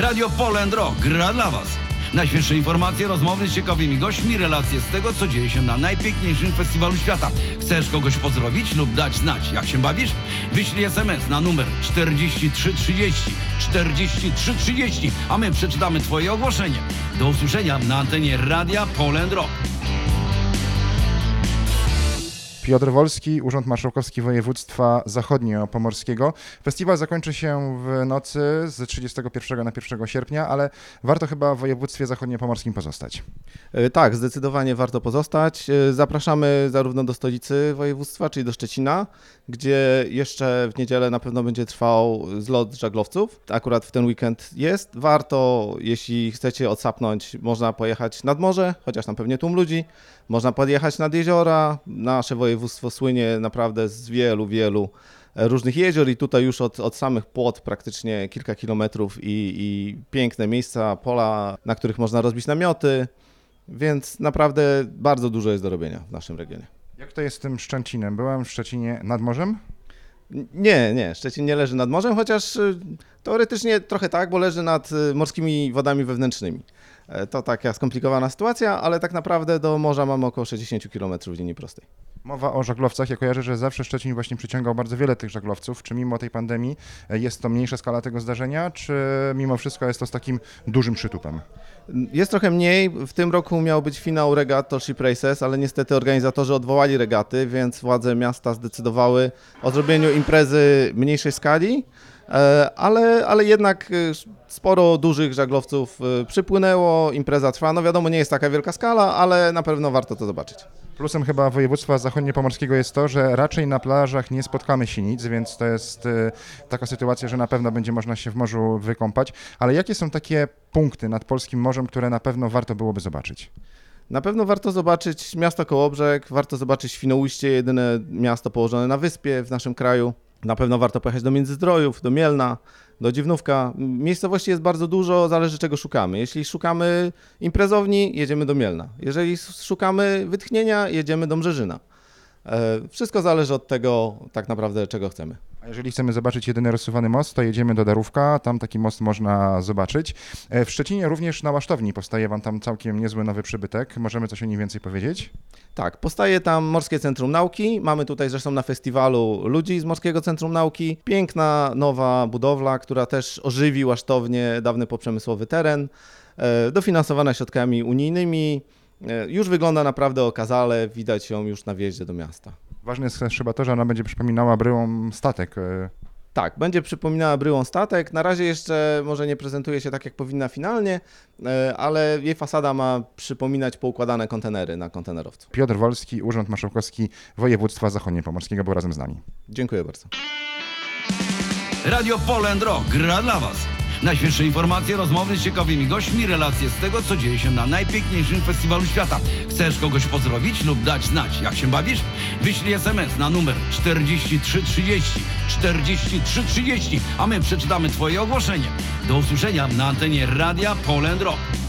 Radio Poland Rock gra dla Was. Najświeższe informacje, rozmowy z ciekawymi gośćmi, relacje z tego, co dzieje się na najpiękniejszym festiwalu świata. Chcesz kogoś pozdrowić lub dać znać, jak się bawisz? Wyślij SMS na numer 4330 4330, a my przeczytamy Twoje ogłoszenie. Do usłyszenia na antenie Radia Poland Rock. Piotr Wolski, Urząd Marszałkowski Województwa Zachodniopomorskiego. Festiwal zakończy się w nocy z 31 na 1 sierpnia, ale warto chyba w województwie zachodniopomorskim pozostać. E, Tak, zdecydowanie warto pozostać. E, Zapraszamy zarówno do stolicy województwa, czyli do Szczecina, gdzie jeszcze w niedzielę na pewno będzie trwał zlot żaglowców. Akurat w ten weekend jest. Warto, jeśli chcecie odsapnąć, można pojechać nad morze, chociaż tam pewnie tłum ludzi. Można podjechać nad jeziora. Nasze województwo słynie naprawdę z wielu, wielu e, różnych jezior i tutaj już od, od samych płot praktycznie kilka kilometrów i, i piękne miejsca, pola, na których można rozbić namioty. Więc naprawdę bardzo dużo jest do robienia w naszym regionie. Jak to jest z tym Szczecinem? Byłem w Szczecinie nad morzem. Nie, nie, Szczecin nie leży nad morzem, chociaż y, teoretycznie trochę tak, bo leży nad y, morskimi wodami wewnętrznymi. E, To taka skomplikowana sytuacja, ale tak naprawdę do morza mamy około 60 km w linii prostej. Mowa o żaglowcach. Ja kojarzę, że zawsze Szczecin właśnie przyciągał bardzo wiele tych żaglowców. Czy mimo tej pandemii e, jest to mniejsza skala tego zdarzenia, czy mimo wszystko jest to z takim dużym przytupem? Jest trochę mniej. W tym roku miał być finał regat Tall Ship Races, ale niestety organizatorzy odwołali regaty, więc władze miasta zdecydowały o zrobieniu imprezy mniejszej skali. E, Ale, ale jednak sporo dużych żaglowców e, przypłynęło, impreza trwa. No wiadomo, nie jest taka wielka skala, ale na pewno warto to zobaczyć. Plusem chyba województwa zachodniopomorskiego jest to, że raczej na plażach nie spotkamy sinic, więc to jest y, taka sytuacja, że na pewno będzie można się w morzu wykąpać. Ale jakie są takie punkty nad polskim morzem, które na pewno warto byłoby zobaczyć? Na pewno warto zobaczyć miasto Kołobrzeg, warto zobaczyć Świnoujście, jedyne miasto położone na wyspie w naszym kraju. Na pewno warto pojechać do Międzyzdrojów, do Mielna, do Dziwnówka. Miejscowości jest bardzo dużo, zależy czego szukamy. Jeśli szukamy imprezowni, jedziemy do Mielna. Jeżeli szukamy wytchnienia, jedziemy do Mrzeżyna. E, Wszystko zależy od tego tak naprawdę czego chcemy. A jeżeli chcemy zobaczyć jedyny rozsuwany most, to jedziemy do Darówka, tam taki most można zobaczyć. E, W Szczecinie również na Łasztowni powstaje wam tam całkiem niezły nowy przybytek. Możemy coś o nim więcej powiedzieć? Tak, powstaje tam Morskie Centrum Nauki. Mamy tutaj zresztą na festiwalu ludzi z Morskiego Centrum Nauki. Piękna, nowa budowla, która też ożywi łasztownie dawny poprzemysłowy teren. E, Dofinansowana środkami unijnymi. E, Już wygląda naprawdę okazale, widać ją już na wjeździe do miasta. Ważne jest też chyba to, że ona będzie przypominała bryłą statek. e, Tak, będzie przypominała bryłą statek. Na razie jeszcze może nie prezentuje się tak, jak powinna finalnie, e, ale jej fasada ma przypominać poukładane kontenery na kontenerowcu. Piotr Wolski, Urząd Marszałkowski Województwa Zachodniopomorskiego był razem z nami. Dziękuję bardzo. Radio Poland Rock gra dla Was. Najświeższe informacje, rozmowy z ciekawymi gośćmi, relacje z tego, co dzieje się na najpiękniejszym festiwalu świata. Chcesz kogoś pozdrowić lub dać znać, jak się bawisz? Wyślij SMS na numer 4330 4330, a my przeczytamy Twoje ogłoszenie. Do usłyszenia na antenie Radia Poland Rock.